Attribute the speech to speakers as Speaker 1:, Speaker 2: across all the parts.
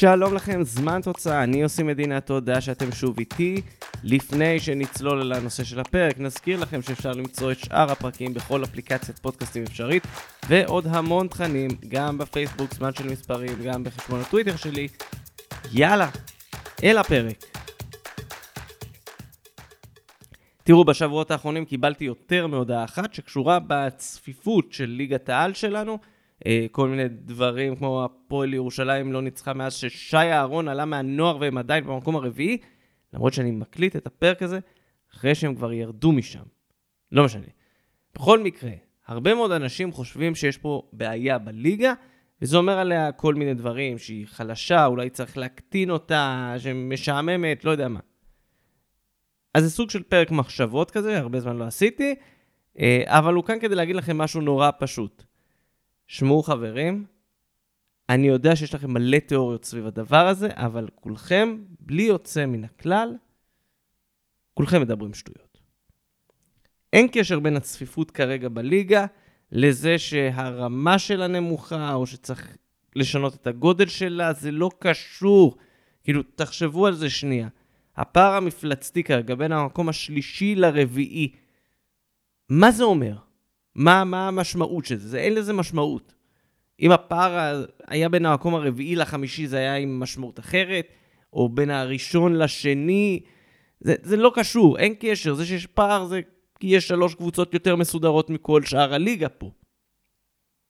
Speaker 1: שלום לכם, זמן תוצאה, אני עושה מדינה, תודה שאתם שוב איתי. לפני שנצלול אל הנושא של הפרק, נזכיר לכם שאפשר למצוא את שאר הפרקים בכל אפליקציית פודקאסטים אפשרית, ועוד המון תכנים, גם בפייסבוק, זמן של מספרים, גם בחשבון הטוויטר שלי. יאללה, אל הפרק. תראו, בשבועות האחרונים קיבלתי יותר מהודעה אחת שקשורה בצפיפות של ליגת העל שלנו. אה, כל מיני דברים כמו הפועל ירושלים לא ניצחה מאז ששי אהרון עלה מהנוער והם עדיין במקום הרביעי, למרות שאני מקליט את הפרק הזה אחרי שהם כבר ירדו משם. לא משנה. בכל מקרה, הרבה מאוד אנשים חושבים שיש פה בעיה בליגה, וזה אומר עליה כל מיני דברים, שהיא חלשה, אולי צריך להקטין אותה, שמשעממת, לא יודע מה. אז זה סוג של פרק מחשבות כזה, הרבה זמן לא עשיתי, אה, אבל הוא כאן כדי להגיד לכם משהו נורא פשוט. שמעו חברים, אני יודע שיש לכם מלא תיאוריות סביב הדבר הזה, אבל כולכם, בלי יוצא מן הכלל, כולכם מדברים שטויות. אין קשר בין הצפיפות כרגע בליגה לזה שהרמה שלה נמוכה, או שצריך לשנות את הגודל שלה, זה לא קשור. כאילו, תחשבו על זה שנייה. הפער המפלצתי כרגע בין המקום השלישי לרביעי, מה זה אומר? מה, מה המשמעות של זה? אין לזה משמעות. אם הפער היה בין המקום הרביעי לחמישי, זה היה עם משמעות אחרת, או בין הראשון לשני, זה, זה לא קשור, אין קשר. זה שיש פער זה כי יש שלוש קבוצות יותר מסודרות מכל שאר הליגה פה.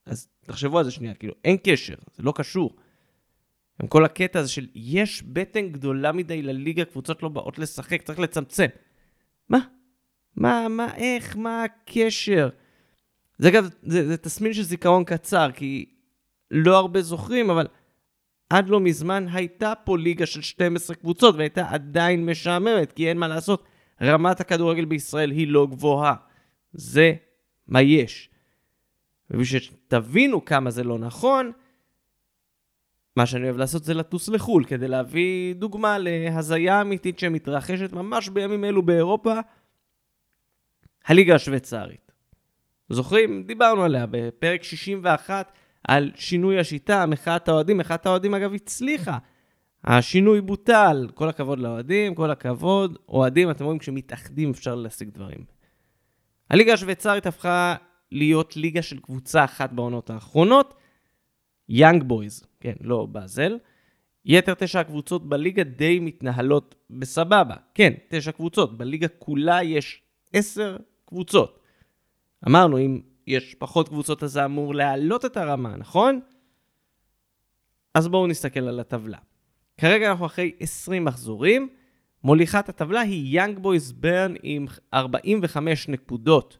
Speaker 1: אז תחשבו על זה שנייה, כאילו, אין קשר, זה לא קשור. עם כל הקטע הזה של יש בטן גדולה מדי לליגה, קבוצות לא באות לשחק, צריך לצמצם. מה? מה, מה, איך, מה הקשר? זה אגב, זה, זה תסמין של זיכרון קצר, כי לא הרבה זוכרים, אבל עד לא מזמן הייתה פה ליגה של 12 קבוצות, והייתה עדיין משעממת, כי אין מה לעשות, רמת הכדורגל בישראל היא לא גבוהה. זה מה יש. ובשביל שתבינו כמה זה לא נכון, מה שאני אוהב לעשות זה לטוס לחו"ל, כדי להביא דוגמה להזיה אמיתית שמתרחשת ממש בימים אלו באירופה, הליגה השוויצרית. זוכרים? דיברנו עליה בפרק 61 על שינוי השיטה, מחאת האוהדים. מחאת האוהדים, אגב, הצליחה. השינוי בוטל. כל הכבוד לאוהדים, כל הכבוד. אוהדים, אתם רואים, כשמתאחדים אפשר להשיג דברים. הליגה השוויצרית הפכה להיות ליגה של קבוצה אחת בעונות האחרונות, יאנג בויז, כן, לא באזל. יתר תשע הקבוצות בליגה די מתנהלות בסבבה. כן, תשע קבוצות. בליגה כולה יש עשר קבוצות. אמרנו, אם יש פחות קבוצות אז זה אמור להעלות את הרמה, נכון? אז בואו נסתכל על הטבלה. כרגע אנחנו אחרי 20 מחזורים. מוליכת הטבלה היא יאנג בויז ברן עם 45 נקודות.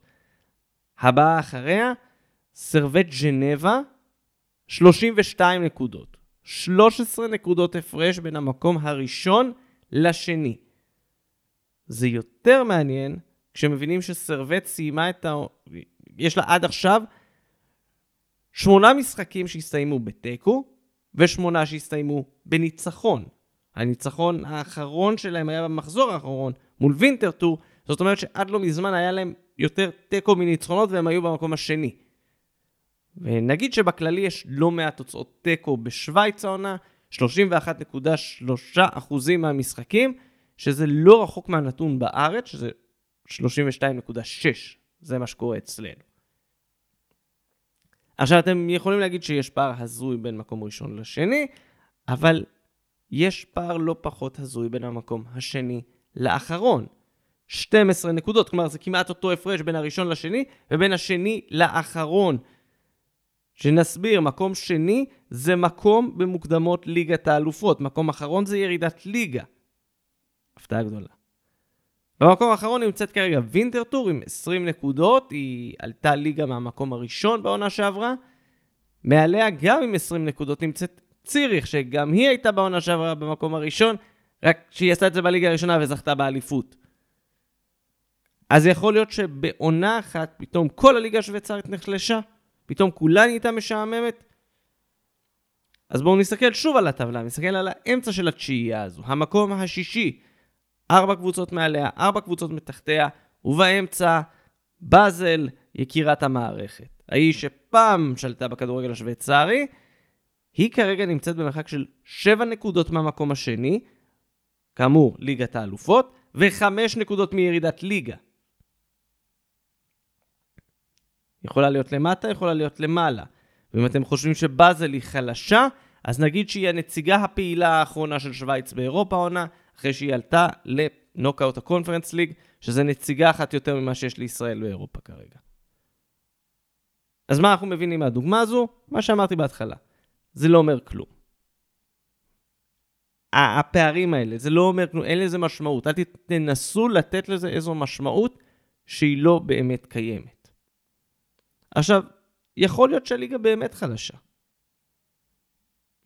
Speaker 1: הבאה אחריה, סרווט ג'נבה, 32 נקודות. 13 נקודות הפרש בין המקום הראשון לשני. זה יותר מעניין כשמבינים שסרווט סיימה את ה... יש לה עד עכשיו שמונה משחקים שהסתיימו בתיקו, ושמונה שהסתיימו בניצחון. הניצחון האחרון שלהם היה במחזור האחרון מול וינטרטור, זאת אומרת שעד לא מזמן היה להם יותר תיקו מניצחונות והם היו במקום השני. ונגיד שבכללי יש לא מעט תוצאות תיקו בשוויץ העונה, 31.3% מהמשחקים, שזה לא רחוק מהנתון בארץ, שזה 32.6, זה מה שקורה אצלנו. עכשיו, אתם יכולים להגיד שיש פער הזוי בין מקום ראשון לשני, אבל יש פער לא פחות הזוי בין המקום השני לאחרון. 12 נקודות, כלומר זה כמעט אותו הפרש בין הראשון לשני ובין השני לאחרון. שנסביר, מקום שני זה מקום במוקדמות ליגת האלופות, מקום אחרון זה ירידת ליגה. הפתעה גדולה. במקום האחרון נמצאת כרגע וינטרטור עם 20 נקודות, היא עלתה ליגה מהמקום הראשון בעונה שעברה. מעליה גם עם 20 נקודות נמצאת ציריך, שגם היא הייתה בעונה שעברה במקום הראשון, רק שהיא עשתה את זה בליגה הראשונה וזכתה באליפות. אז יכול להיות שבעונה אחת פתאום כל הליגה השוויצרית נחלשה, פתאום כולה נהייתה משעממת. אז בואו נסתכל שוב על הטבלה, נסתכל על האמצע של התשיעייה הזו, המקום השישי. ארבע קבוצות מעליה, ארבע קבוצות מתחתיה, ובאמצע, באזל, יקירת המערכת. האיש שפעם שלטה בכדורגל השוויצרי, היא כרגע נמצאת במרחק של 7 נקודות מהמקום השני, כאמור, ליגת האלופות, ו-5 נקודות מירידת ליגה. יכולה להיות למטה, יכולה להיות למעלה. ואם אתם חושבים שבאזל היא חלשה, אז נגיד שהיא הנציגה הפעילה האחרונה של שווייץ באירופה עונה, אחרי שהיא עלתה לנוקאוט הקונפרנס ליג, שזה נציגה אחת יותר ממה שיש לישראל באירופה כרגע. אז מה אנחנו מבינים מהדוגמה הזו? מה שאמרתי בהתחלה. זה לא אומר כלום. הפערים האלה, זה לא אומר כלום, אין לזה משמעות. אל תנסו לתת לזה איזו משמעות שהיא לא באמת קיימת. עכשיו, יכול להיות שהליגה באמת חלשה.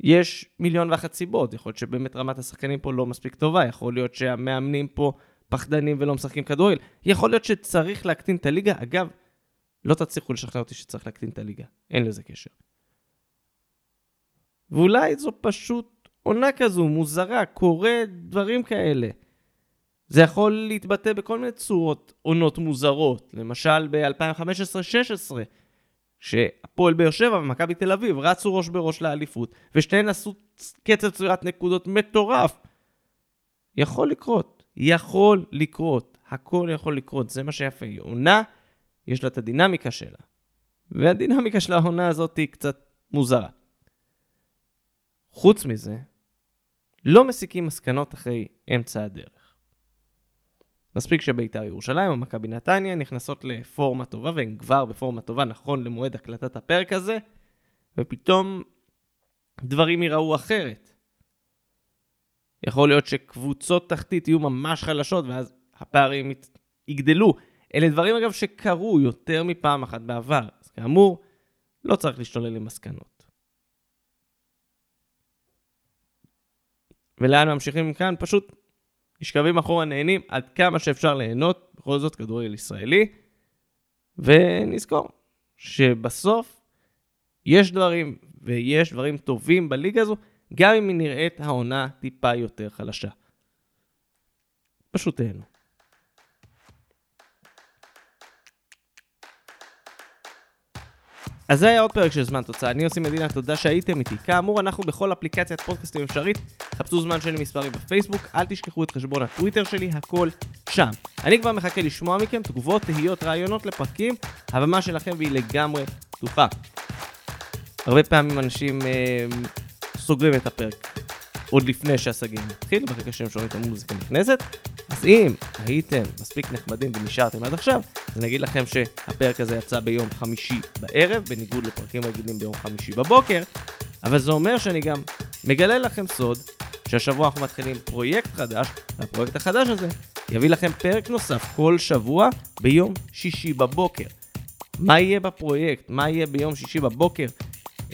Speaker 1: יש מיליון ואחת סיבות, יכול להיות שבאמת רמת השחקנים פה לא מספיק טובה, יכול להיות שהמאמנים פה פחדנים ולא משחקים כדורגל, יכול להיות שצריך להקטין את הליגה. אגב, לא תצליחו לשכנע אותי שצריך להקטין את הליגה, אין לזה קשר. ואולי זו פשוט עונה כזו, מוזרה, קורה דברים כאלה. זה יכול להתבטא בכל מיני צורות עונות מוזרות. למשל ב-2015-2016, שהפועל באר שבע ומכבי תל אביב רצו ראש בראש לאליפות, ושתיהן עשו קצב צבירת נקודות מטורף. יכול לקרות, יכול לקרות, הכל יכול לקרות, זה מה שיפה. היא עונה, יש לה את הדינמיקה שלה. והדינמיקה של העונה הזאת היא קצת מוזרה. חוץ מזה, לא מסיקים מסקנות אחרי אמצע הדרך. מספיק שבית"ר ירושלים או מכבי נתניה נכנסות לפורמה טובה, והן כבר בפורמה טובה נכון למועד הקלטת הפרק הזה, ופתאום דברים ייראו אחרת. יכול להיות שקבוצות תחתית יהיו ממש חלשות, ואז הפערים יגדלו. אלה דברים, אגב, שקרו יותר מפעם אחת בעבר. אז כאמור, לא צריך להשתולל למסקנות. ולאן ממשיכים מכאן? פשוט נשכבים אחורה, נהנים עד כמה שאפשר ליהנות, בכל זאת כדורגל ישראלי, ונזכור שבסוף יש דברים, ויש דברים טובים בליגה הזו, גם אם היא נראית העונה טיפה יותר חלשה. פשוט תהנו. אז זה היה עוד פרק של זמן תוצאה, אני עושה מדינה, תודה שהייתם איתי. כאמור, אנחנו בכל אפליקציית פודקאסטים אפשרית, חפשו זמן שלי מספרים בפייסבוק, אל תשכחו את חשבון הטוויטר שלי, הכל שם. אני כבר מחכה לשמוע מכם תגובות, תהיות, רעיונות לפרקים, הבמה שלכם והיא לגמרי פתוחה. הרבה פעמים אנשים אה, סוגרים את הפרק עוד לפני שהסגים מתחיל, ברגע שהם שומעים את המוזיקה נכנסת. אז אם הייתם מספיק נחמדים ונשארתם עד עכשיו, אז אני אגיד לכם שהפרק הזה יצא ביום חמישי בערב, בניגוד לפרקים רגילים ביום חמישי בבוקר, אבל זה אומר שאני גם מגלה לכם סוד, שהשבוע אנחנו מתחילים פרויקט חדש, והפרויקט החדש הזה יביא לכם פרק נוסף כל שבוע ביום שישי בבוקר. מה יהיה בפרויקט? מה יהיה ביום שישי בבוקר?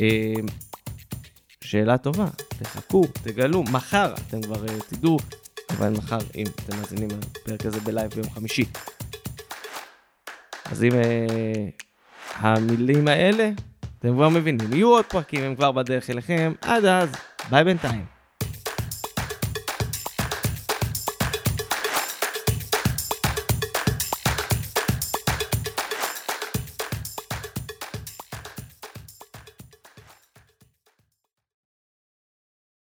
Speaker 1: אה, שאלה טובה, תחכו, תגלו, מחר אתם כבר uh, תדעו, אבל מחר, אם אתם מאזינים לפרק הזה בלייב ביום חמישי. אז אם uh, המילים האלה, אתם כבר מבינים, יהיו עוד פרקים, הם כבר בדרך אליכם, עד אז, ביי בינתיים.